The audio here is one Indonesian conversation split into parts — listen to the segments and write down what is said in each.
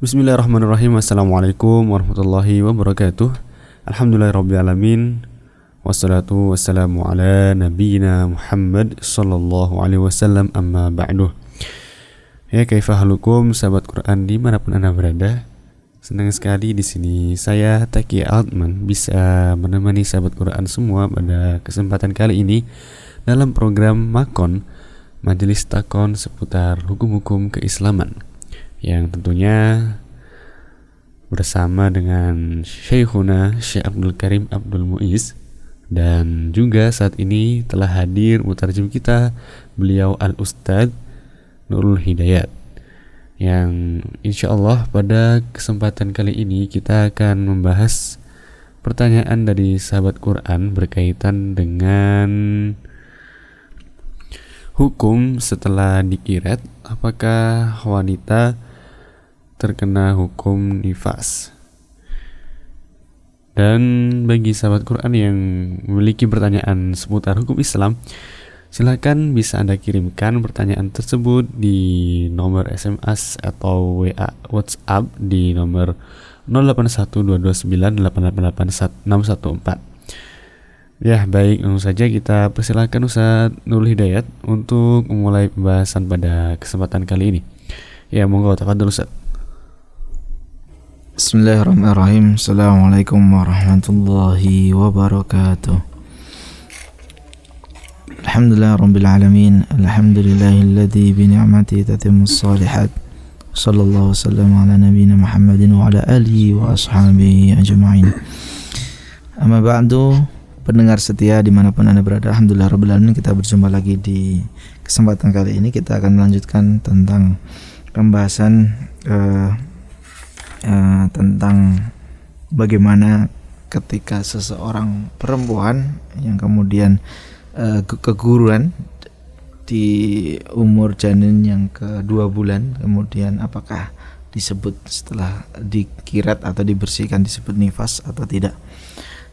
Bismillahirrahmanirrahim. Assalamualaikum warahmatullahi wabarakatuh. Alhamdulillahirrabbilalamin Wassalatu wassalamu ala nabiyina Muhammad Sallallahu alaihi wasallam. Amma ba'du. Ya kaifahalukum sahabat Quran di mana pun anda berada? Senang sekali di sini saya Taki Altman bisa menemani sahabat Quran semua pada kesempatan kali ini dalam program Makon Majelis Takon seputar hukum-hukum keislaman yang tentunya bersama dengan Syekhuna Syekh Abdul Karim Abdul Muiz. Dan juga saat ini telah hadir mutarjem kita beliau Al Ustadz Nurul Hidayat. Yang insya Allah pada kesempatan kali ini kita akan membahas pertanyaan dari sahabat Quran berkaitan dengan hukum setelah dikiret apakah wanita terkena hukum nifas. Dan bagi sahabat Quran yang memiliki pertanyaan seputar hukum Islam, silakan bisa Anda kirimkan pertanyaan tersebut di nomor SMS atau WA WhatsApp di nomor 081229888614. Ya, baik, langsung saja kita persilakan Ustaz Nurul Hidayat untuk memulai pembahasan pada kesempatan kali ini. Ya, monggo tafadhol Ustaz. Bismillahirrahmanirrahim. Assalamualaikum warahmatullahi wabarakatuh. Alhamdulillah Rabbil Alamin. Alhamdulillahilladzi bini'mati tatimu salihat Sallallahu wasallam ala nabina Muhammadin wa ala alihi wa ashabihi ajma'in. Amma ba'du Pendengar setia di mana pun anda berada Alhamdulillah Rabbil Alamin Kita berjumpa lagi di kesempatan kali ini. Kita akan melanjutkan tentang Pembahasan uh, uh, tentang bagaimana ketika seseorang perempuan yang kemudian uh, keguruan di umur janin yang kedua bulan kemudian apakah disebut setelah dikirat atau dibersihkan disebut nifas atau tidak.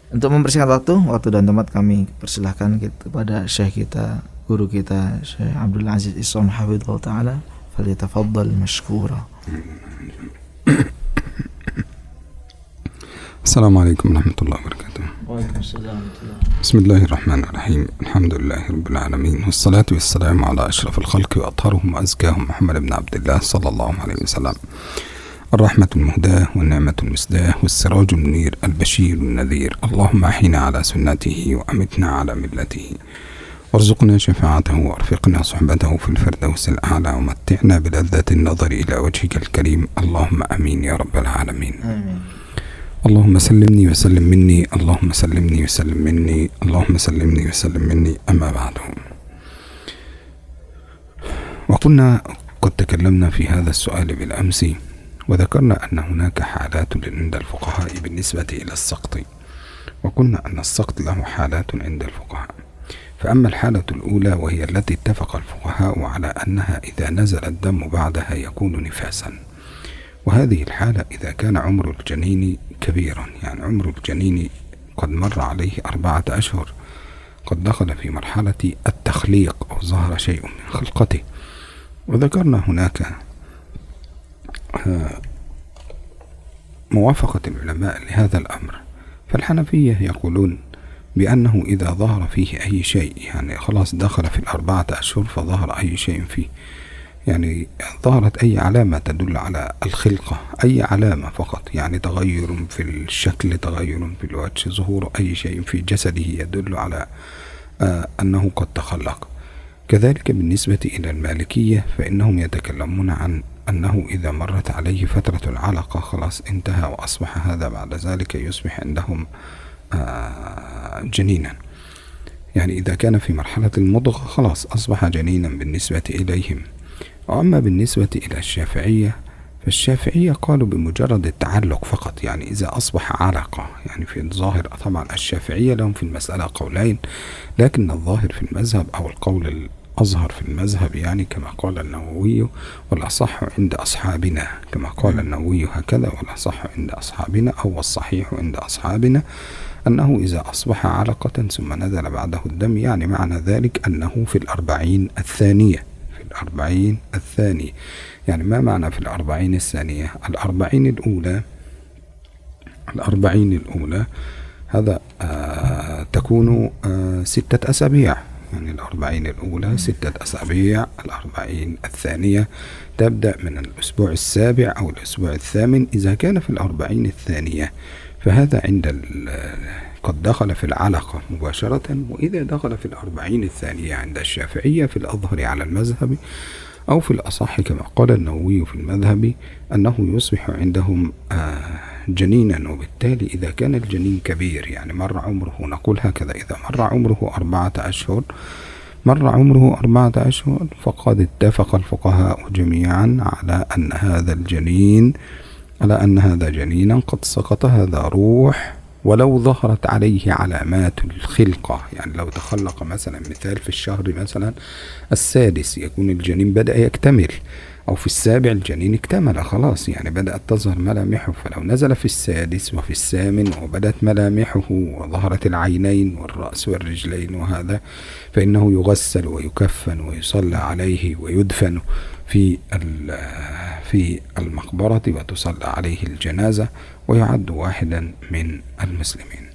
Untuk membersihkan waktu waktu dan tempat kami persilahkan kepada syekh kita guru kita Syekh Abdul Aziz Isom Hafidhullah Ta'ala Falitafaddal mashkura السلام عليكم ورحمة الله وبركاته. بسم الله الرحمن الرحيم. الحمد لله رب العالمين والصلاة والسلام على أشرف الخلق وأطهرهم وأزكاهم محمد بن عبد الله صلى الله عليه وسلم. الرحمة المهداة والنعمة المسداة والسراج المنير البشير النذير. اللهم أحينا على سنته وأمتنا على ملته. وارزقنا شفاعته وأرفقنا صحبته في الفردوس الأعلى ومتعنا بلذة النظر إلى وجهك الكريم. اللهم أمين يا رب العالمين. آمين. اللهم سلمني وسلم مني اللهم سلمني وسلم مني اللهم سلمني وسلم مني أما بعد. وقلنا قد تكلمنا في هذا السؤال بالأمس وذكرنا أن هناك حالات عند الفقهاء بالنسبة إلى السقط وقلنا أن السقط له حالات عند الفقهاء. فأما الحالة الأولى وهي التي اتفق الفقهاء على أنها إذا نزل الدم بعدها يكون نفاسا. وهذه الحالة إذا كان عمر الجنين كبيرا يعني عمر الجنين قد مر عليه أربعة أشهر قد دخل في مرحلة التخليق أو ظهر شيء من خلقته. وذكرنا هناك آه، موافقة العلماء لهذا الأمر. فالحنفية يقولون بأنه إذا ظهر فيه أي شيء يعني خلاص دخل في الأربعة أشهر فظهر أي شيء فيه. يعني ظهرت أي علامة تدل على الخلقة؟ أي علامة فقط؟ يعني تغير في الشكل تغير في الوجه ظهور أي شيء في جسده يدل على آه أنه قد تخلق. كذلك بالنسبة إلى المالكية فإنهم يتكلمون عن أنه إذا مرت عليه فترة العلقة خلاص انتهى وأصبح هذا بعد ذلك يصبح عندهم آه جنينا. يعني إذا كان في مرحلة المضغة خلاص أصبح جنينا بالنسبة إليهم. وأما بالنسبة إلى الشافعية فالشافعية قالوا بمجرد التعلق فقط يعني إذا أصبح علقة يعني في الظاهر طبعا الشافعية لهم في المسألة قولين لكن الظاهر في المذهب أو القول الأظهر في المذهب يعني كما قال النووي والأصح عند أصحابنا كما قال النووي هكذا والأصح عند أصحابنا أو الصحيح عند أصحابنا أنه إذا أصبح علقة ثم نزل بعده الدم يعني معنى ذلك أنه في الأربعين الثانية. الأربعين الثاني. يعني ما معنى في الأربعين الثانية؟ الأربعين الأولى الأربعين الأولى هذا آه تكون آه ستة أسابيع. يعني الأربعين الأولى ستة أسابيع. الأربعين الثانية تبدأ من الأسبوع السابع أو الأسبوع الثامن إذا كان في الأربعين الثانية. فهذا عند قد دخل في العلقة مباشرة وإذا دخل في الأربعين الثانية عند الشافعية في الأظهر على المذهب أو في الأصح كما قال النووي في المذهب أنه يصبح عندهم آه جنينا وبالتالي إذا كان الجنين كبير يعني مر عمره نقول هكذا إذا مر عمره أربعة أشهر مر عمره أربعة أشهر فقد اتفق الفقهاء جميعا على أن هذا الجنين على أن هذا جنينا قد سقط هذا روح ولو ظهرت عليه علامات الخلقة يعني لو تخلق مثلا مثال في الشهر مثلا السادس يكون الجنين بدأ يكتمل أو في السابع الجنين اكتمل خلاص يعني بدأت تظهر ملامحه فلو نزل في السادس وفي الثامن وبدت ملامحه وظهرت العينين والرأس والرجلين وهذا فإنه يغسل ويكفن ويصلى عليه ويدفن. في في المقبرة وتصلى عليه الجنازة ويعد واحدا من المسلمين.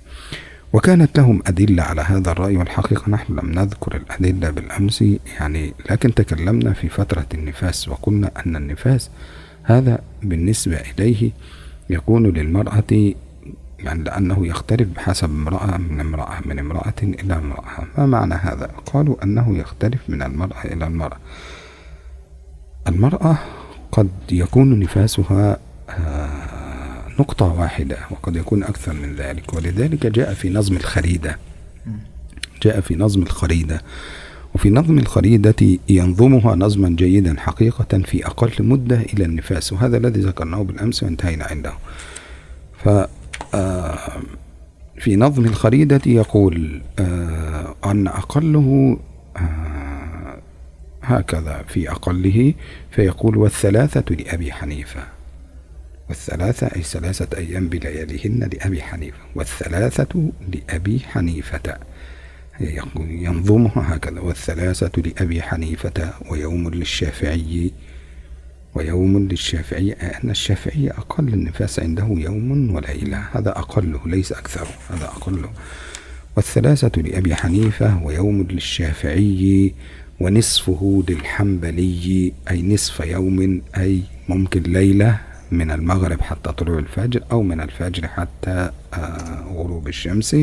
وكانت لهم أدلة على هذا الرأي والحقيقة نحن لم نذكر الأدلة بالأمس يعني لكن تكلمنا في فترة النفاس وقلنا أن النفاس هذا بالنسبة إليه يكون للمرأة يعني لأنه يختلف بحسب امرأة من امرأة من امرأة إلى امرأة. ما معنى هذا؟ قالوا أنه يختلف من المرأة إلى المرأة. المرأة قد يكون نفاسها آه، نقطة واحدة وقد يكون أكثر من ذلك ولذلك جاء في نظم الخريدة. جاء في نظم الخريدة. وفي نظم الخريدة ينظمها نظما جيدا حقيقة في أقل مدة إلى النفاس وهذا الذي ذكرناه بالأمس وانتهينا عنده. ف آه، في نظم الخريدة يقول آه، أن أقله هكذا في أقله فيقول والثلاثة لأبي حنيفة. والثلاثة أي ثلاثة أيام بلياليهن لأبي حنيفة. والثلاثة لأبي حنيفة. ينظمها هكذا. والثلاثة لأبي حنيفة ويوم للشافعي ويوم للشافعي. أن الشافعي أقل النفاس عنده يوم وليلة. هذا أقله ليس أكثر. هذا أقله. والثلاثة لأبي حنيفة ويوم للشافعي ونصفه للحنبلي أي نصف يوم أي ممكن ليلة من المغرب حتى طلوع الفجر أو من الفجر حتى آه، غروب الشمس.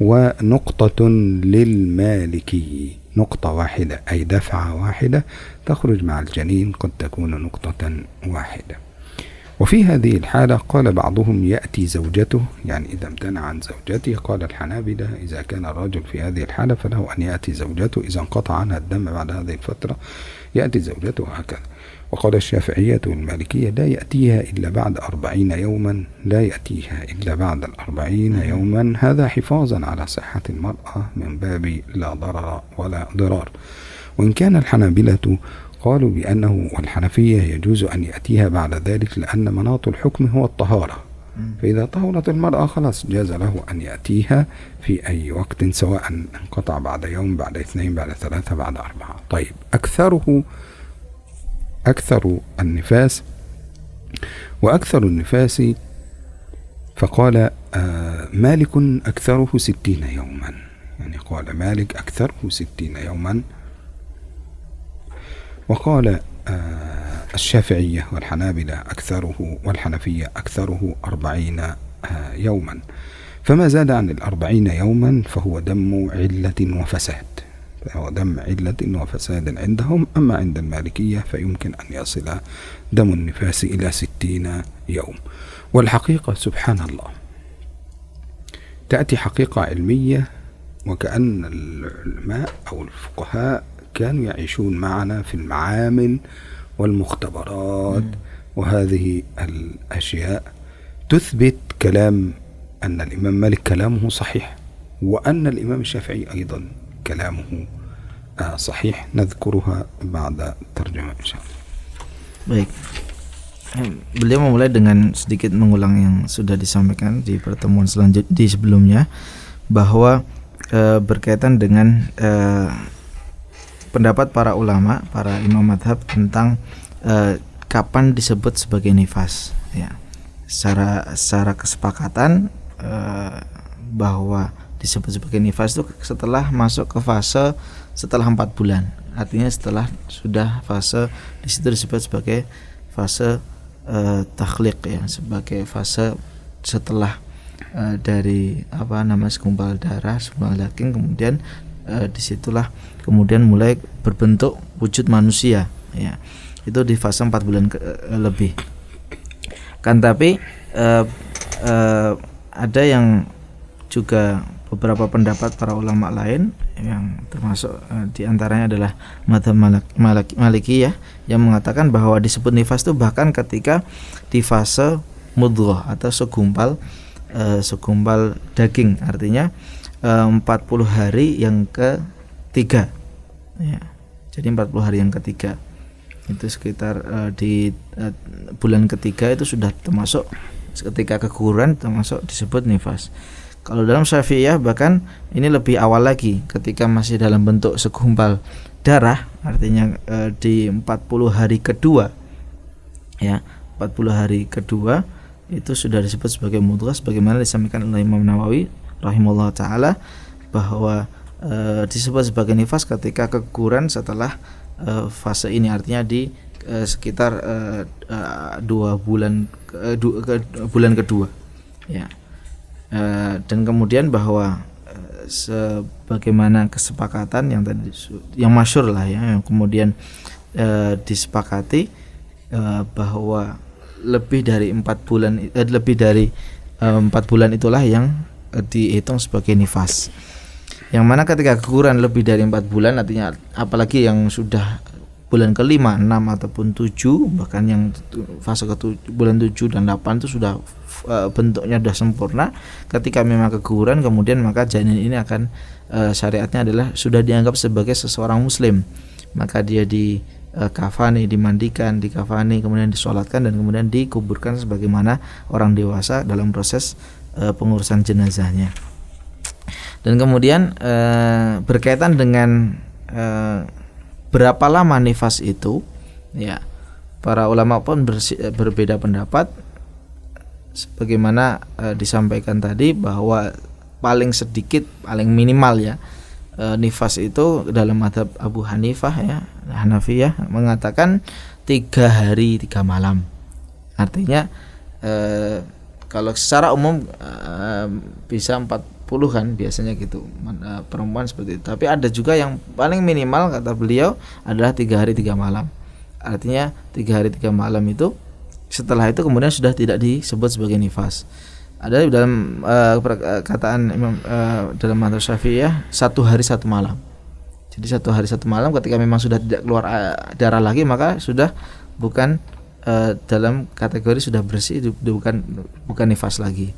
ونقطة للمالكي نقطة واحدة أي دفعة واحدة تخرج مع الجنين قد تكون نقطة واحدة. وفي هذه الحالة قال بعضهم يأتي زوجته يعني إذا امتنع عن زوجته قال الحنابلة إذا كان الرجل في هذه الحالة فله أن يأتي زوجته إذا انقطع عنها الدم بعد هذه الفترة يأتي زوجته هكذا. وقال الشافعية والمالكية لا يأتيها إلا بعد أربعين يوما لا يأتيها إلا بعد الأربعين يوما. هذا حفاظا على صحة المرأة من باب لا ضرر ولا ضرار. وإن كان الحنابلة قالوا بأنه والحنفية يجوز أن يأتيها بعد ذلك لأن مناط الحكم هو الطهارة. فإذا طهرت المرأة خلاص جاز له أن يأتيها في أي وقت سواء انقطع بعد يوم بعد اثنين بعد ثلاثة بعد أربعة. طيب أكثره أكثر النفاس وأكثر النفاس فقال آه مالك أكثره ستين يوما. يعني قال مالك أكثره ستين يوما. وقال آه الشافعية والحنابلة أكثره والحنفية أكثره أربعين آه يوما. فما زاد عن الأربعين يوما فهو دم علة وفساد. فهو دم علة وفساد عندهم. أما عند المالكية فيمكن أن يصل دم النفاس إلى ستين يوم. والحقيقة سبحان الله تأتي حقيقة علمية وكأن العلماء أو الفقهاء كانوا يعيشون معنا في المعامل والمختبرات وهذه الأشياء تثبت كلام أن الإمام مالك كلامه صحيح وأن الإمام الشافعي أيضا كلامه آه صحيح نذكرها بعد ترجمة إن شاء الله Baik. Beliau memulai dengan sedikit mengulang yang sudah disampaikan di pertemuan selanjutnya di sebelumnya bahwa e, berkaitan dengan e, pendapat para ulama, para imam madhab tentang uh, kapan disebut sebagai nifas. Ya, secara secara kesepakatan uh, bahwa disebut sebagai nifas itu setelah masuk ke fase setelah empat bulan. Artinya setelah sudah fase di situ disebut sebagai fase uh, takhliq ya, sebagai fase setelah uh, dari apa nama segumpal darah, segumpal daging kemudian uh, di situlah kemudian mulai berbentuk wujud manusia ya. Itu di fase 4 bulan ke, uh, lebih. Kan tapi uh, uh, ada yang juga beberapa pendapat para ulama lain yang termasuk uh, di antaranya adalah madhab malak, malak, maliki ya yang mengatakan bahwa disebut nifas itu bahkan ketika di fase mudghah atau segumpal uh, segumpal daging. Artinya 40 hari yang ketiga. Ya. Jadi 40 hari yang ketiga. Itu sekitar uh, di uh, bulan ketiga itu sudah termasuk ketika keguguran termasuk disebut nifas. Kalau dalam Syafi'iyah bahkan ini lebih awal lagi ketika masih dalam bentuk segumpal darah artinya e, di 40 hari kedua ya 40 hari kedua itu sudah disebut sebagai mudghah sebagaimana disampaikan oleh Imam Nawawi rahimahullah taala bahwa e, disebut sebagai nifas ketika keguguran setelah e, fase ini. Artinya di e, sekitar e, e, dua bulan e, du, ke, bulan kedua. Ya. Eh, dan kemudian bahwa sebagaimana kesepakatan yang tadi yang masyur lah ya yang kemudian uh, disepakati uh, bahwa lebih dari empat bulan uh, lebih dari empat bulan itulah yang dihitung sebagai nifas. Yang mana ketika keguguran lebih dari empat bulan artinya apalagi yang sudah bulan kelima, enam ataupun tujuh bahkan yang fase ke bulan tujuh dan delapan itu sudah uh, bentuknya sudah sempurna ketika memang keguguran kemudian maka janin ini akan uh, syariatnya adalah sudah dianggap sebagai seseorang muslim. Maka dia di uh, kafani dimandikan di kafani kemudian disolatkan dan kemudian dikuburkan sebagaimana orang dewasa dalam proses uh, pengurusan jenazahnya. Dan kemudian uh, berkaitan dengan uh, berapa lama nifas itu ya para ulama pun bersi, berbeda pendapat. Sebagaimana e, disampaikan tadi bahwa paling sedikit paling minimal ya e, nifas itu dalam madhab Abu Hanifah ya Hanafiyah mengatakan tiga hari tiga malam. Artinya e, kalau secara umum e, bisa empat puluhan biasanya gitu uh, perempuan seperti itu. Tapi ada juga yang paling minimal kata beliau adalah tiga hari tiga malam. Artinya tiga hari tiga malam itu setelah itu kemudian sudah tidak disebut sebagai nifas. Ada dalam uh, perkataan Imam uh, dalam Madhab Syafi'iyah satu hari satu malam. Jadi satu hari satu malam ketika memang sudah tidak keluar uh, darah lagi maka sudah bukan uh, dalam kategori sudah bersih bukan bukan nifas lagi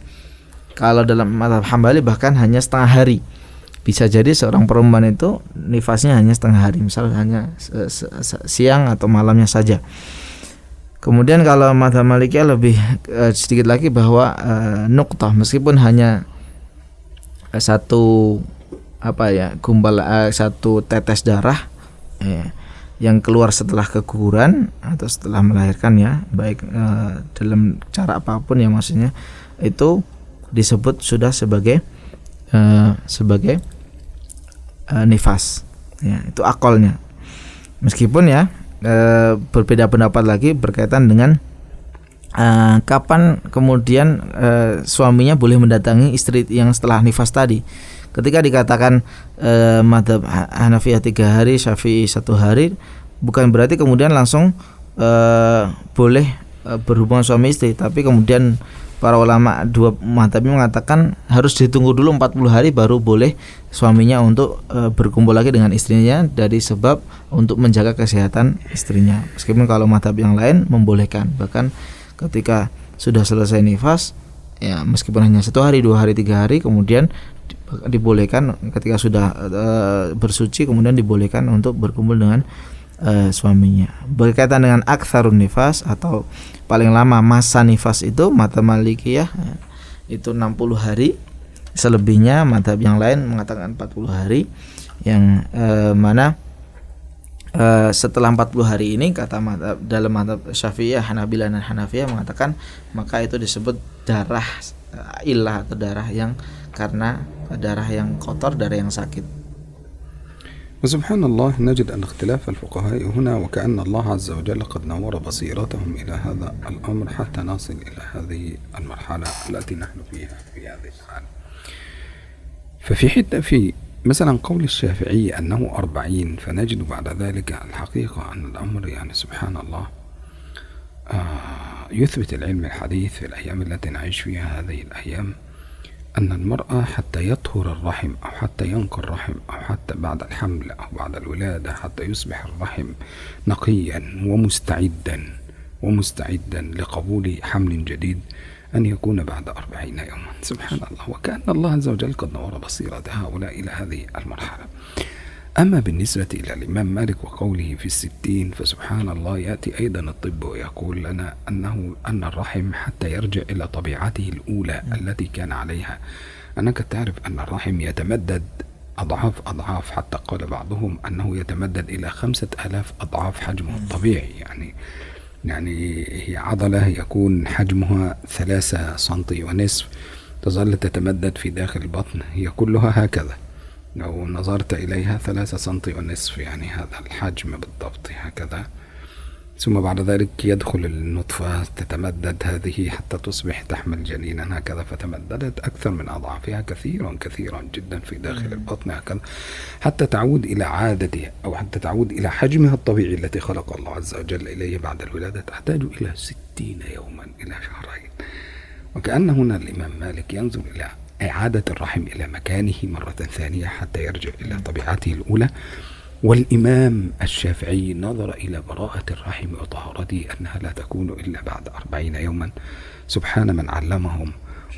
kalau dalam madhab hambali bahkan hanya setengah hari. Bisa jadi seorang perempuan itu nifasnya hanya setengah hari, misalnya hanya siang atau malamnya saja. Kemudian kalau madhab malikiyah lebih uh, sedikit lagi bahwa uh, nuktah meskipun hanya uh, satu apa ya gumbal uh, satu tetes darah ya, yang keluar setelah keguguran atau setelah melahirkan ya baik uh, dalam cara apa pun ya maksudnya itu disebut sudah sebagai uh, sebagai uh, nifas. Ya itu akolnya meskipun ya uh, berbeda pendapat lagi berkaitan dengan uh, kapan kemudian uh, suaminya boleh mendatangi istri yang setelah nifas tadi ketika dikatakan uh, madhab Hanafiyah tiga hari Syafi'i satu hari bukan berarti kemudian langsung uh, boleh uh, berhubungan suami istri tapi kemudian para ulama dua madhab mengatakan harus ditunggu dulu 40 hari baru boleh suaminya untuk e, berkumpul lagi dengan istrinya dari sebab untuk menjaga kesehatan istrinya. Meskipun kalau madhab yang lain membolehkan bahkan ketika sudah selesai nifas ya meskipun hanya satu hari dua hari tiga hari kemudian dibolehkan ketika sudah e, bersuci kemudian dibolehkan untuk berkumpul dengan e, suaminya. Berkaitan dengan aktsarun nifas atau paling lama masa nifas itu mata malikiyah itu 60 hari selebihnya madhab yang lain mengatakan 40 hari yang eh, mana eh, setelah 40 hari ini kata madhab, dalam madhab Syafi'iyah, Hanabilah dan Hanafiyah mengatakan maka itu disebut darah eh, ilah atau darah yang karena darah yang kotor, darah yang sakit. وسبحان الله نجد أن اختلاف الفقهاء هنا وكأن الله عز وجل قد نور بصيرتهم إلى هذا الأمر حتى نصل إلى هذه المرحلة التي نحن فيها في هذه الحالة ففي حتة في مثلا قول الشافعي أنه أربعين فنجد بعد ذلك الحقيقة أن الأمر يعني سبحان الله يثبت العلم الحديث في الأيام التي نعيش فيها هذه الأيام أن المرأة حتى يطهر الرحم أو حتى ينقى الرحم أو حتى بعد الحمل أو بعد الولادة حتى يصبح الرحم نقيا ومستعدا ومستعدا لقبول حمل جديد أن يكون بعد أربعين يوما. سبحان الله. وكأن الله عز وجل قد نور بصيرة هؤلاء إلى هذه المرحلة. أما بالنسبة إلى الإمام مالك وقوله في الستين فسبحان الله يأتي أيضا الطب ويقول لنا أنه أن الرحم حتى يرجع إلى طبيعته الأولى التي كان عليها. أنك تعرف أن الرحم يتمدد أضعاف أضعاف حتى قال بعضهم أنه يتمدد إلى خمسة ألاف أضعاف حجمه الطبيعي. يعني يعني هي عضلة يكون حجمها ثلاثة سنتي ونصف تظل تتمدد في داخل البطن هي كلها هكذا. لو نظرت إليها ثلاثة سنتي ونصف يعني هذا الحجم بالضبط هكذا. ثم بعد ذلك يدخل النطفة تتمدد هذه حتى تصبح تحمل جنينا هكذا. فتمددت أكثر من أضعافها كثيرا كثيرا جدا في داخل البطن هكذا. حتى تعود إلى عادتها أو حتى تعود إلى حجمها الطبيعي التي خلق الله عز وجل إليه بعد الولادة. تحتاج إلى ستين يوما إلى شهرين. وكأن هنا الإمام مالك ينظر إلى إعادة الرحم إلى مكانه مرة ثانية حتى يرجع إلى طبيعته الأولى. والإمام الشافعي نظر إلى براءة الرحم وطهارته أنها لا تكون إلا بعد أربعين يوما. سبحان من علمهم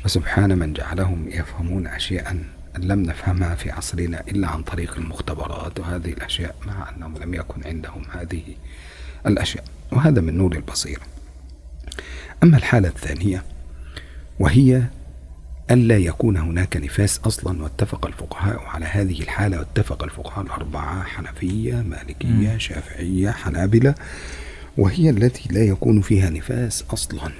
وسبحان من جعلهم يفهمون أشياء لم نفهمها في عصرنا إلا عن طريق المختبرات. وهذه الأشياء مع أنهم لم يكن عندهم هذه الأشياء وهذا من نور البصيرة. أما الحالة الثانية وهي ألا يكون هناك نفاس أصلا واتفق الفقهاء على هذه الحالة واتفق الفقهاء الأربعة حنفية مالكية شافعية حنابلة وهي التي لا يكون فيها نفاس أصلا.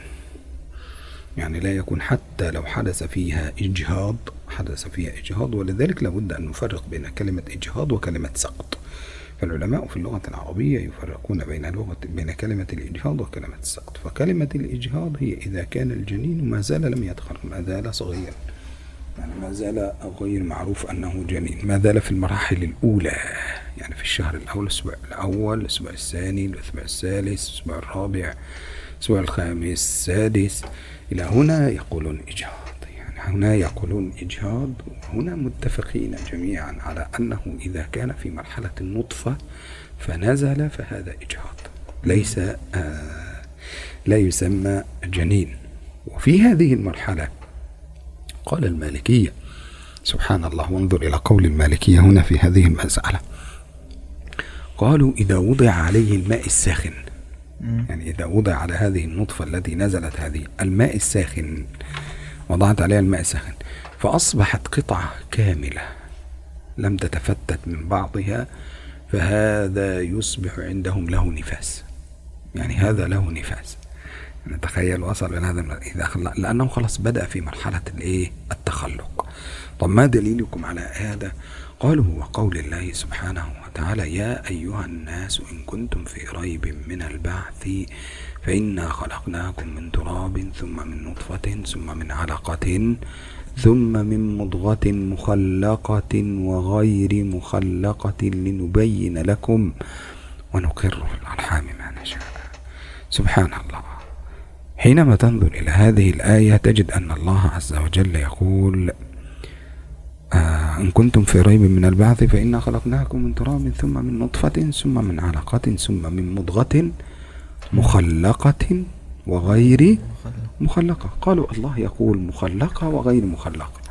يعني لا يكون حتى لو حدث فيها إجهاض حدث فيها إجهاض ولذلك لابد أن نفرق بين كلمة إجهاض وكلمة سقط. فالعلماء في اللغة العربية يفرقون بين لغة بين كلمة الإجهاض وكلمة السقط. فكلمة الإجهاض هي إذا كان الجنين ما زال لم يدخل ما زال صغيرا. يعني ما زال غير معروف أنه جنين. ما زال في المراحل الأولى يعني في الشهر الأول الأسبوع الأول الأسبوع الثاني الأسبوع الثالث الأسبوع الرابع الأسبوع الخامس السادس. إلى هنا يقولون إجهاض هنا يقولون إجهاض وهنا متفقين جميعا على أنه إذا كان في مرحلة النطفة فنزل فهذا إجهاض. ليس آه لا يسمى جنين. وفي هذه المرحلة قال المالكية سبحان الله وانظر إلى قول المالكية هنا في هذه المسألة. قالوا إذا وضع عليه الماء الساخن يعني إذا وضع على هذه النطفة التي نزلت هذه الماء الساخن وضعت عليها الماء الساخن فأصبحت قطعة كاملة لم تتفتت من بعضها فهذا يصبح عندهم له نفاس. يعني هذا له نفاس. يعني تخيل وصل إلى هذا إذا. لأنه خلاص بدأ في مرحلة الإيه؟ التخلق. طب ما دليلكم على هذا؟ قالوا هو قول الله سبحانه وتعالى يا أيها الناس إن كنتم في ريب من البعث فإنا خلقناكم من تراب ثم من نطفة ثم من علقة ثم من مضغة مخلقة وغير مخلقة لنبين لكم ونقر في الأرحام ما نشاء. سبحان الله. حينما تنظر إلى هذه الآية تجد أن الله عز وجل يقول إن كنتم في ريب من البعث فإنا خلقناكم من تراب ثم من نطفة ثم من علقة ثم من مضغة مخلقة وغير مخلقة. قالوا الله يقول مخلقة وغير مخلقة.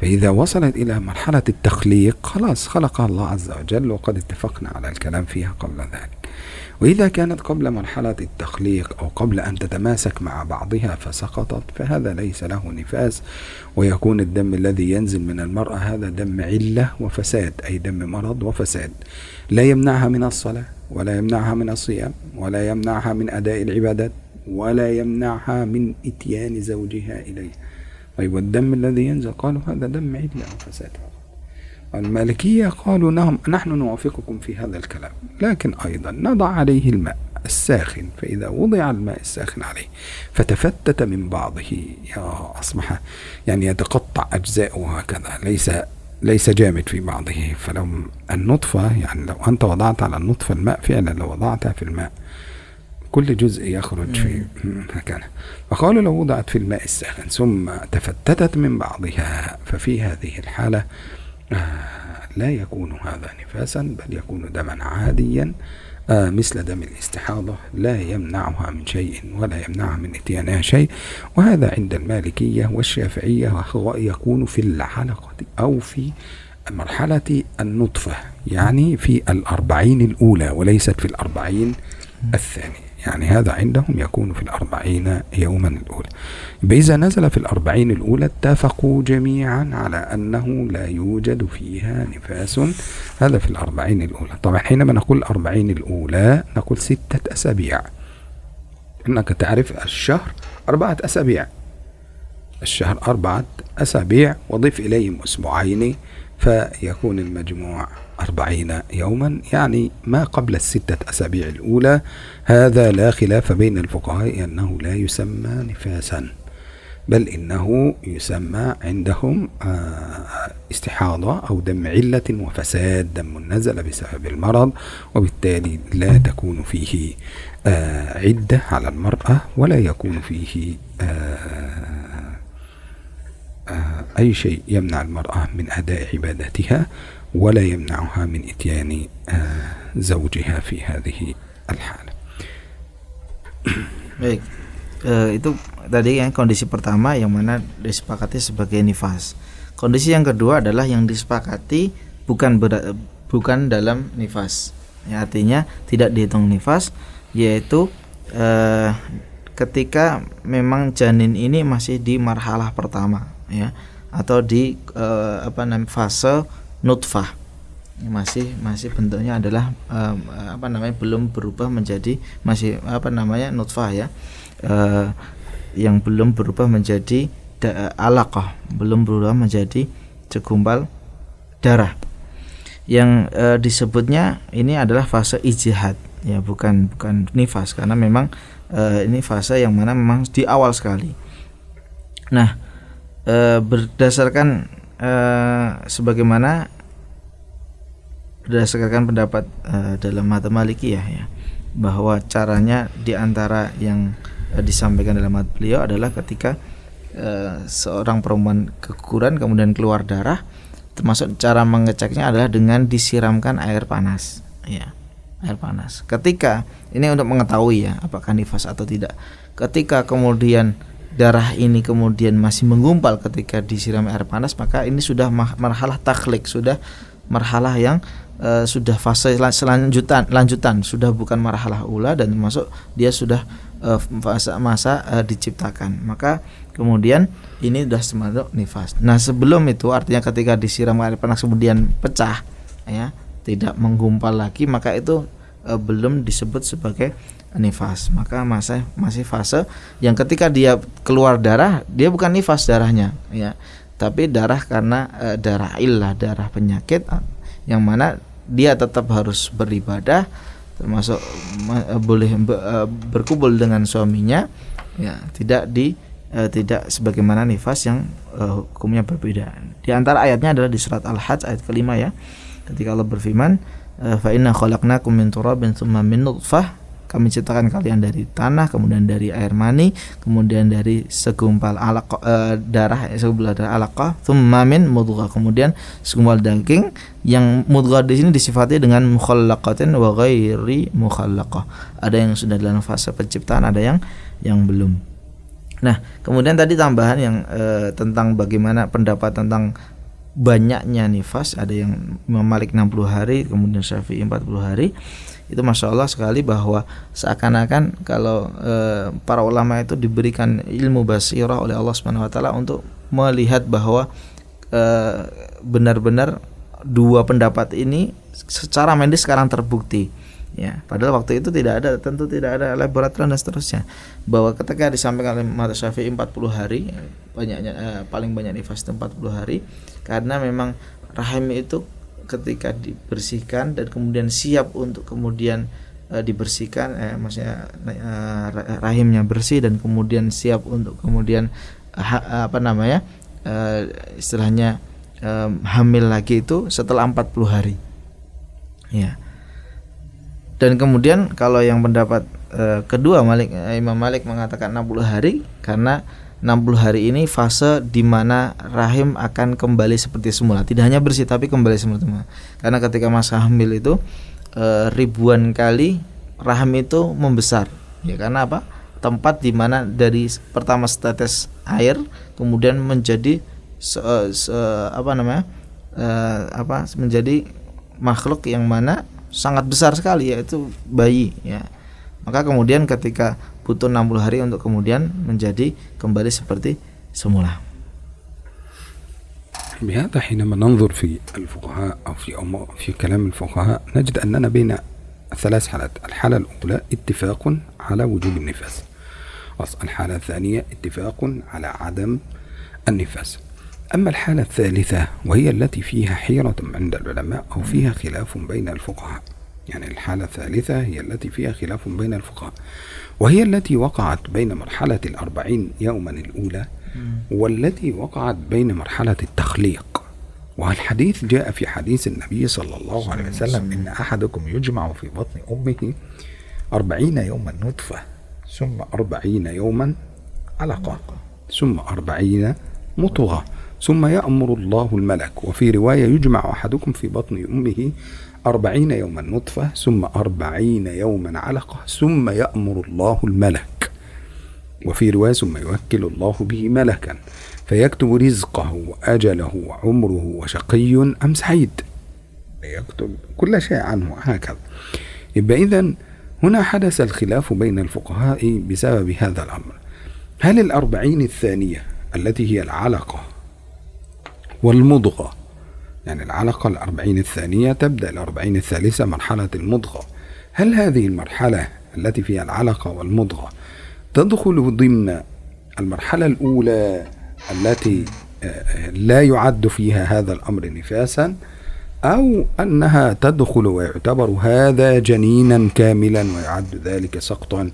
فإذا وصلت إلى مرحلة التخليق خلاص خلقها الله عز وجل وقد اتفقنا على الكلام فيها قبل ذلك. وإذا كانت قبل مرحلة التخليق أو قبل أن تتماسك مع بعضها فسقطت فهذا ليس له نفاس. ويكون الدم الذي ينزل من المرأة هذا دم علة وفساد أي دم مرض وفساد. لا يمنعها من الصلاة ولا يمنعها من الصيام ولا يمنعها من أداء العبادات ولا يمنعها من إتيان زوجها إليه طيب والدم الذي ينزل؟ قالوا هذا دم علة وفساد. المالكية قالوا نعم نحن نوافقكم في هذا الكلام لكن أيضا نضع عليه الماء الساخن فإذا وضع الماء الساخن عليه فتفتت من بعضه. يا أصبح يعني يتقطع أجزاؤه هكذا ليس ليس جامد في بعضه. فلو النطفة يعني لو أنت وضعت على النطفة الماء فعلا لو وضعتها في الماء كل جزء يخرج في مكانه فقالوا لو وضعت في الماء الساخن ثم تفتتت من بعضها ففي هذه الحالة لا يكون هذا نفاسا بل يكون دما عاديا. آه، مثل دم الاستحاضة لا يمنعها من شيء ولا يمنعها من إتيانها شيء. وهذا عند المالكية والشافعية يكون في العلقة أو في مرحلة النطفة يعني في الأربعين الأولى وليست في الأربعين الثانية. يعني هذا عندهم يكون في الأربعين يوما الأولى. إذا نزل في الأربعين الأولى اتفقوا جميعا على أنه لا يوجد فيها نفاس. هذا في الأربعين الأولى. طبعا حينما نقول الأربعين الأولى نقول ستة أسابيع. إنك تعرف الشهر أربعة أسابيع. الشهر أربعة أسابيع وضيف إليهم أسبوعين فيكون المجموع أربعين يوما يعني ما قبل الستة أسابيع الأولى. هذا لا خلاف بين الفقهاء أنه لا يسمى نفاسا بل إنه يسمى عندهم آه، استحاضة أو دم علة وفساد دم نزل بسبب المرض وبالتالي لا تكون فيه آه، عدة على المرأة ولا يكون فيه آه، أي شيء يمنع المرأة من أداء عباداتها ولا يمنعها من إتيان زوجها في هذه الحالة Baik, e, itu tadi yang kondisi pertama yang mana disepakati sebagai nifas. Kondisi yang kedua adalah yang disepakati bukan ber, bukan dalam nifas. Ya, artinya tidak dihitung nifas, yaitu e, ketika memang janin ini masih di marhalah pertama, ya, atau di e, apa namanya fase nutfah. Masih masih bentuknya adalah uh, apa namanya belum berubah menjadi masih apa namanya nutfah ya. Uh, yang belum berubah menjadi da, alaqah belum berubah menjadi segumpal darah. Yang uh, disebutnya ini adalah fase ijihad ya bukan bukan nifas karena memang uh, ini fase yang mana memang di awal sekali. Nah berdasarkan uh, sebagaimana berdasarkan pendapat uh, dalam mata Malikiyah ya bahwa caranya di antara yang uh, disampaikan dalam mata beliau adalah ketika uh, seorang perempuan keguguran kemudian keluar darah termasuk cara mengeceknya adalah dengan disiramkan air panas ya air panas. Ketika ini untuk mengetahui ya apakah nifas atau tidak. Ketika kemudian darah ini kemudian masih menggumpal ketika disiram air panas maka ini sudah marhalah takhlik sudah marhalah yang uh, sudah fase selanjutan lanjutan sudah bukan marhalah ula dan masuk dia sudah uh, fase masa uh, diciptakan. Maka kemudian ini sudah termasuk nifas. Nah sebelum itu artinya ketika disiram air panas kemudian pecah ya tidak menggumpal lagi maka itu uh, belum disebut sebagai nifas maka masa masih fase yang ketika dia keluar darah dia bukan nifas darahnya ya tapi darah karena uh, darah ilah darah penyakit yang mana dia tetap harus beribadah termasuk boleh berkumpul dengan suaminya ya tidak di uh, tidak sebagaimana nifas yang uh, hukumnya berbeda. Di antara ayatnya adalah di surat Al-Hajj ayat kelima ya. Ketika Allah berfirman, "Fa inna khalaqnakum min turabin tsumma min nutfah. Kami ciptakan kalian dari tanah kemudian dari air mani kemudian dari segumpal alaq e, darah segumpal darah alaqah thumma min mudghah. Kemudian segumpal daging yang mudghah di sini disifati dengan mukhallaqatin wa ghairi mukhallaqah ada yang sudah dalam fase penciptaan ada yang yang belum. Nah, kemudian tadi tambahan yang e, tentang bagaimana pendapat tentang banyaknya nifas ada yang Imam Malik 60 hari kemudian Syafi'i 40 hari itu masya Allah sekali bahwa seakan-akan kalau e, para ulama itu diberikan ilmu basirah oleh Allah Subhanahu Wa Taala untuk melihat bahwa eh, benar-benar dua pendapat ini secara medis sekarang terbukti ya. Padahal waktu itu tidak ada tentu tidak ada laboratorium dan seterusnya. Bahwa ketika disampaikan oleh Mata Syafi'i 40 hari banyaknya eh, paling banyak nifas itu 40 hari karena memang rahim itu ketika dibersihkan dan kemudian siap untuk kemudian eh, dibersihkan eh, maksudnya eh, rahimnya bersih dan kemudian siap untuk kemudian ha, apa namanya eh, istilahnya eh, hamil lagi itu setelah 40 hari. Ya dan kemudian kalau yang pendapat e, kedua Malik e, Imam Malik mengatakan 60 hari karena 60 hari ini fase di mana rahim akan kembali seperti semula. Tidak hanya bersih tapi kembali seperti semula. Karena ketika masa hamil itu e, ribuan kali rahim itu membesar. Ya karena apa? Tempat di mana dari pertama setetes air kemudian menjadi se, se, apa namanya? E, apa menjadi makhluk yang mana sangat besar sekali yaitu bayi ya. Maka kemudian ketika butuh 60 hari untuk kemudian menjadi kembali seperti semula. بهذا حينما ننظر في الفقهاء أو في في كلام الفقهاء نجد أننا بين ثلاث حالات الحالة الأولى اتفاق على وجوب النفاس الحالة الثانية اتفاق على عدم النفاس أما الحالة الثالثة وهي التي فيها حيرة عند العلماء أو فيها خلاف بين الفقهاء. يعني الحالة الثالثة هي التي فيها خلاف بين الفقهاء. وهي التي وقعت بين مرحلة الأربعين يوما الأولى والتي وقعت بين مرحلة التخليق. والحديث جاء في حديث النبي صلى الله عليه وسلم إن أحدكم يجمع في بطن أمه أربعين يوما نطفة ثم أربعين يوما علقة ثم أربعين مطغة ثم يأمر الله الملك. وفي رواية يجمع أحدكم في بطن أمه أربعين يوما نطفة ثم أربعين يوما علقة ثم يأمر الله الملك. وفي رواية ثم يوكل الله به ملكا فيكتب رزقه وأجله وعمره وشقي أم سعيد؟ يكتب كل شيء عنه هكذا. يبقى إذا هنا حدث الخلاف بين الفقهاء بسبب هذا الأمر. هل الأربعين الثانية التي هي العلقة والمضغة. يعني العلقة الأربعين الثانية تبدأ الأربعين الثالثة مرحلة المضغة. هل هذه المرحلة التي فيها العلقة والمضغة تدخل ضمن المرحلة الأولى التي لا يعد فيها هذا الأمر نفاسا أو أنها تدخل ويعتبر هذا جنينا كاملا ويعد ذلك سقطا؟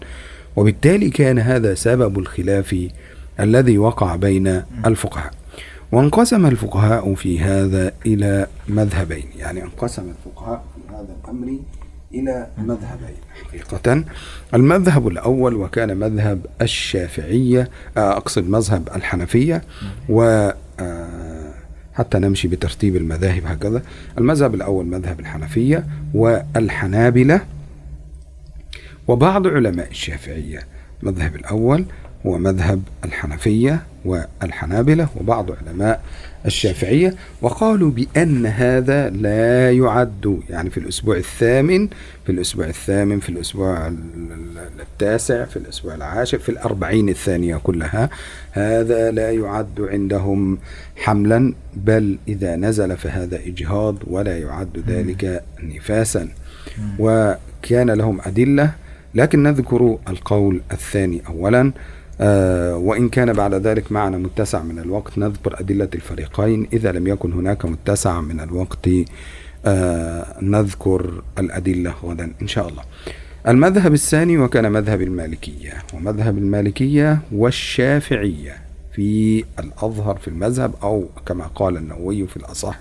وبالتالي كان هذا سبب الخلاف الذي وقع بين الفقهاء. وانقسم الفقهاء في هذا إلى مذهبين. يعني انقسم الفقهاء في هذا الأمر إلى مذهبين حقيقة. المذهب الأول وكان مذهب الشافعية أقصد مذهب الحنفية و حتى نمشي بترتيب المذاهب هكذا. المذهب الأول مذهب الحنفية والحنابلة وبعض علماء الشافعية. المذهب الأول هو مذهب الحنفية والحنابلة وبعض علماء الشافعية وقالوا بأن هذا لا يعد يعني في الأسبوع الثامن في الأسبوع الثامن في الأسبوع التاسع في الأسبوع العاشر في الأربعين الثانية كلها هذا لا يعد عندهم حملا بل إذا نزل فهذا إجهاض ولا يعد ذلك نفاسا. وكان لهم أدلة لكن نذكر القول الثاني أولا. وإن كان بعد ذلك معنا متسع من الوقت نذكر أدلة الفريقين. إذا لم يكن هناك متسع من الوقت آه نذكر الأدلة غدا إن شاء الله. المذهب الثاني وكان مذهب المالكية ومذهب المالكية والشافعية في الأظهر في المذهب أو كما قال النووي في الأصح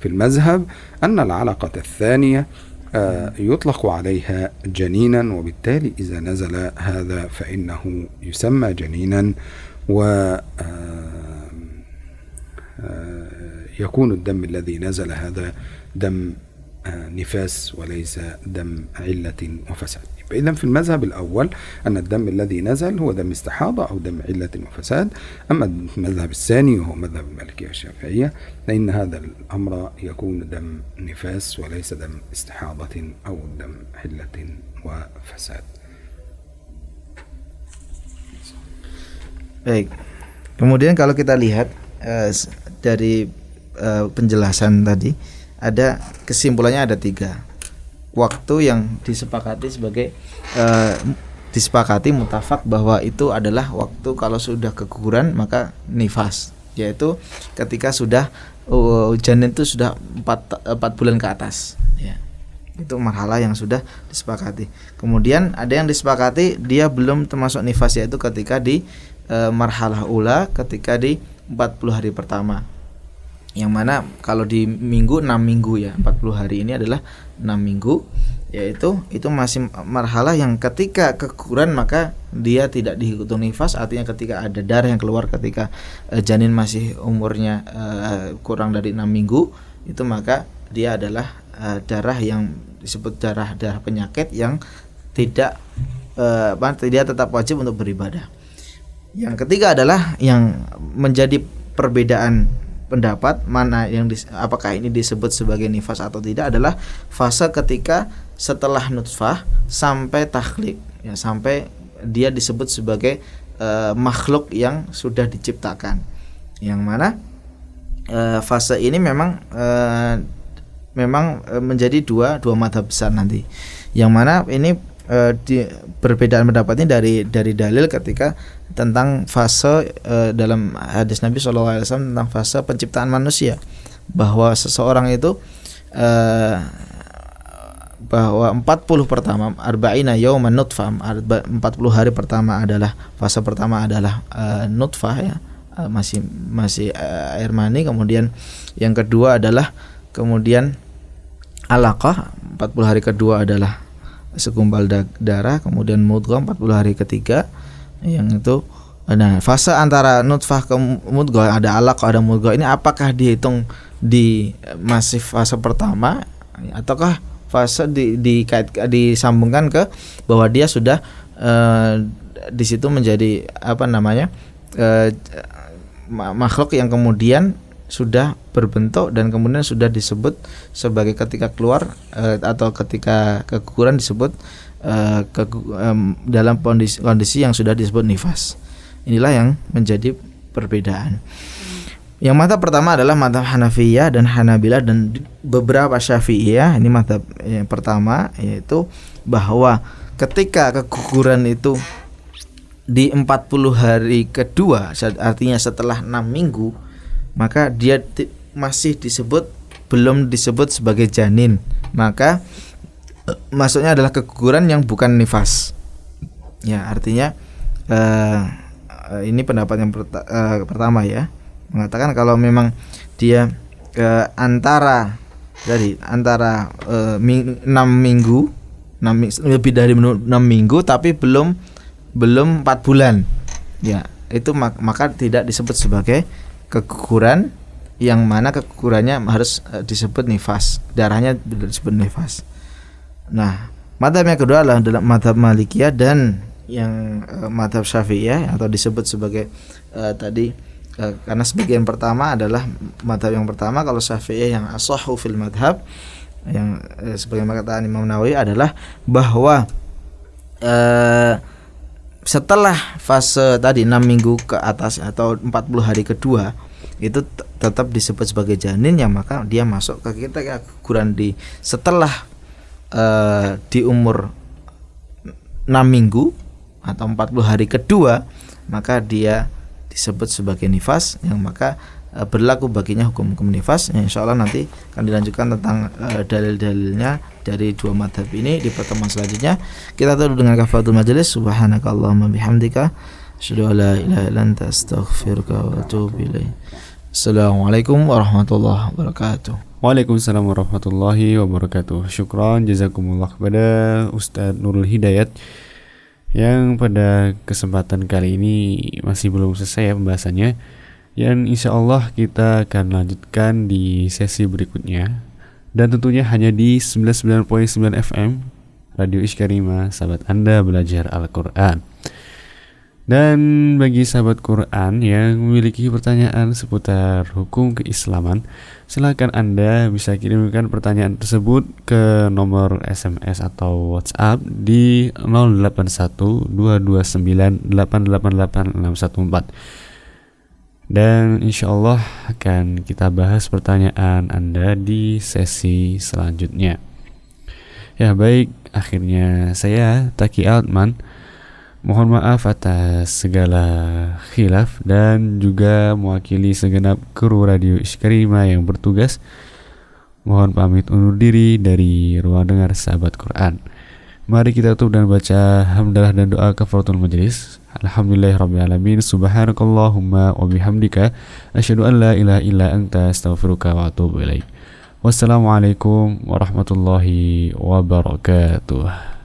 في المذهب أن العلقة الثانية يطلق عليها جنينا وبالتالي إذا نزل هذا فإنه يسمى جنينا و يكون الدم الذي نزل هذا دم آه، نفاس وليس دم علة وفساد. إذا في المذهب الأول أن الدم الذي نزل هو دم استحاضة أو دم علة وفساد. أما المذهب الثاني وهو مذهب المالكية والشافعية فإن هذا الأمر يكون دم نفاس وليس دم استحاضة أو دم علة وفساد. Baik. Kemudian kalau kita lihat uh, dari uh, penjelasan tadi ada kesimpulannya ada tiga. Waktu yang disepakati sebagai uh, disepakati mutafak bahwa itu adalah waktu kalau sudah keguguran maka nifas. Yaitu ketika sudah uh, janin itu sudah empat empat bulan ke atas. Ya. Itu marhalah yang sudah disepakati. Kemudian ada yang disepakati dia belum termasuk nifas yaitu ketika di e, marhalah ula ketika di 40 hari pertama yang mana kalau di minggu 6 minggu ya 40 hari ini adalah 6 minggu yaitu itu masih marhalah yang ketika keguguran maka dia tidak dihitung nifas artinya ketika ada darah yang keluar ketika e, janin masih umurnya e, kurang dari 6 minggu itu maka dia adalah e, darah yang disebut darah darah penyakit yang tidak e, tidak tetap wajib untuk beribadah. Yang ketiga adalah yang menjadi perbedaan pendapat mana yang dis, apakah ini disebut sebagai nifas atau tidak adalah fase ketika setelah nutfah sampai takhlik ya sampai dia disebut sebagai uh, makhluk yang sudah diciptakan. Yang mana uh, fase ini memang uh, memang menjadi dua dua mata besar nanti. Yang mana ini uh, di, perbedaan pendapatnya dari dari dalil ketika tentang fase uh, dalam hadis Nabi SAW tentang fase penciptaan manusia. Bahwa seseorang itu uh, bahwa 40 pertama arba'ina yauman nutfah 40 hari pertama adalah fase pertama adalah uh, nutfah ya uh, masih masih uh, air mani. Kemudian yang kedua adalah kemudian alaqah 40 hari kedua adalah segumpal darah. Kemudian mudghah 40 hari ketiga yang itu. Nah fase antara nutfah ke mudghah ada alaq ada mudghah ini apakah dihitung di masih fase pertama ataukah fase di, di kait, disambungkan ke bahwa dia sudah uh, di situ menjadi apa namanya uh, makhluk yang kemudian sudah berbentuk dan kemudian sudah disebut sebagai ketika keluar uh, atau ketika keguguran disebut uh, ke, um, dalam kondisi, kondisi yang sudah disebut nifas. Inilah yang menjadi perbedaan. Yang mata pertama adalah mata Hanafiyah dan Hanabilah dan beberapa Syafi'iyah. Ini mata yang pertama yaitu bahwa ketika keguguran itu di 40 hari kedua artinya setelah 6 minggu maka dia masih disebut belum disebut sebagai janin. Maka uh, maksudnya adalah keguguran yang bukan nifas. Ya artinya uh, ini pendapat yang perta uh, pertama ya. Mengatakan kalau memang dia uh, antara dari antara uh, ming 6 minggu 6, lebih dari 6 minggu tapi belum belum 4 bulan. Ya itu mak maka tidak disebut sebagai keguguran yang mana kegugurannya harus uh, disebut nifas. Darahnya disebut nifas. Nah madhab yang kedua adalah dalam madhab malikiyah dan yang uh, madhab syafi'iyah atau disebut sebagai uh, tadi uh, karena sebagian pertama adalah madhab yang pertama. Kalau syafi'iyah yang asahu fil madhab yang uh, sebagai kata Imam Nawawi adalah bahwa uh, setelah fase tadi 6 minggu ke atas atau 40 hari kedua itu tetap disebut sebagai janin ya maka dia masuk ke kita keguguran di setelah uh, di umur 6 minggu atau 40 hari kedua maka dia disebut sebagai nifas yang maka uh, berlaku baginya hukum-hukum nifas. Yang insya Allah nanti akan dilanjutkan tentang uh, dalil-dalilnya dari dua madhab ini di pertemuan selanjutnya. Kita tutup dengan kafatul majelis subhanakallahumma bihamdika. Asyhadu an la ilaha Assalamualaikum warahmatullahi wabarakatuh. Waalaikumsalam warahmatullahi wabarakatuh. Syukran jazakumullah kepada Ustadz Nurul Hidayat Yang pada kesempatan kali ini masih belum selesai ya pembahasannya Dan insya Allah kita akan lanjutkan di sesi berikutnya Dan tentunya hanya di 99.9 FM Radio Iskarima, sahabat Anda belajar Al-Quran. Dan bagi sahabat Quran yang memiliki pertanyaan seputar hukum keislaman, silakan Anda bisa kirimkan pertanyaan tersebut ke nomor SMS atau WhatsApp di 081229888614. Dan insya Allah akan kita bahas pertanyaan Anda di sesi selanjutnya. Ya baik, akhirnya saya Taki Altman Mohon maaf atas segala khilaf dan juga mewakili segenap kru Radio Iskarima yang bertugas. Mohon pamit undur diri dari ruang dengar sahabat Quran. Mari kita tutup dan baca hamdalah dan doa kafaratul majelis. Alhamdulillahirrabbilalamin Subhanakallahumma wa bihamdika Asyadu an la ilaha illa anta astaghfiruka wa atubu ilaih Wassalamualaikum warahmatullahi wabarakatuh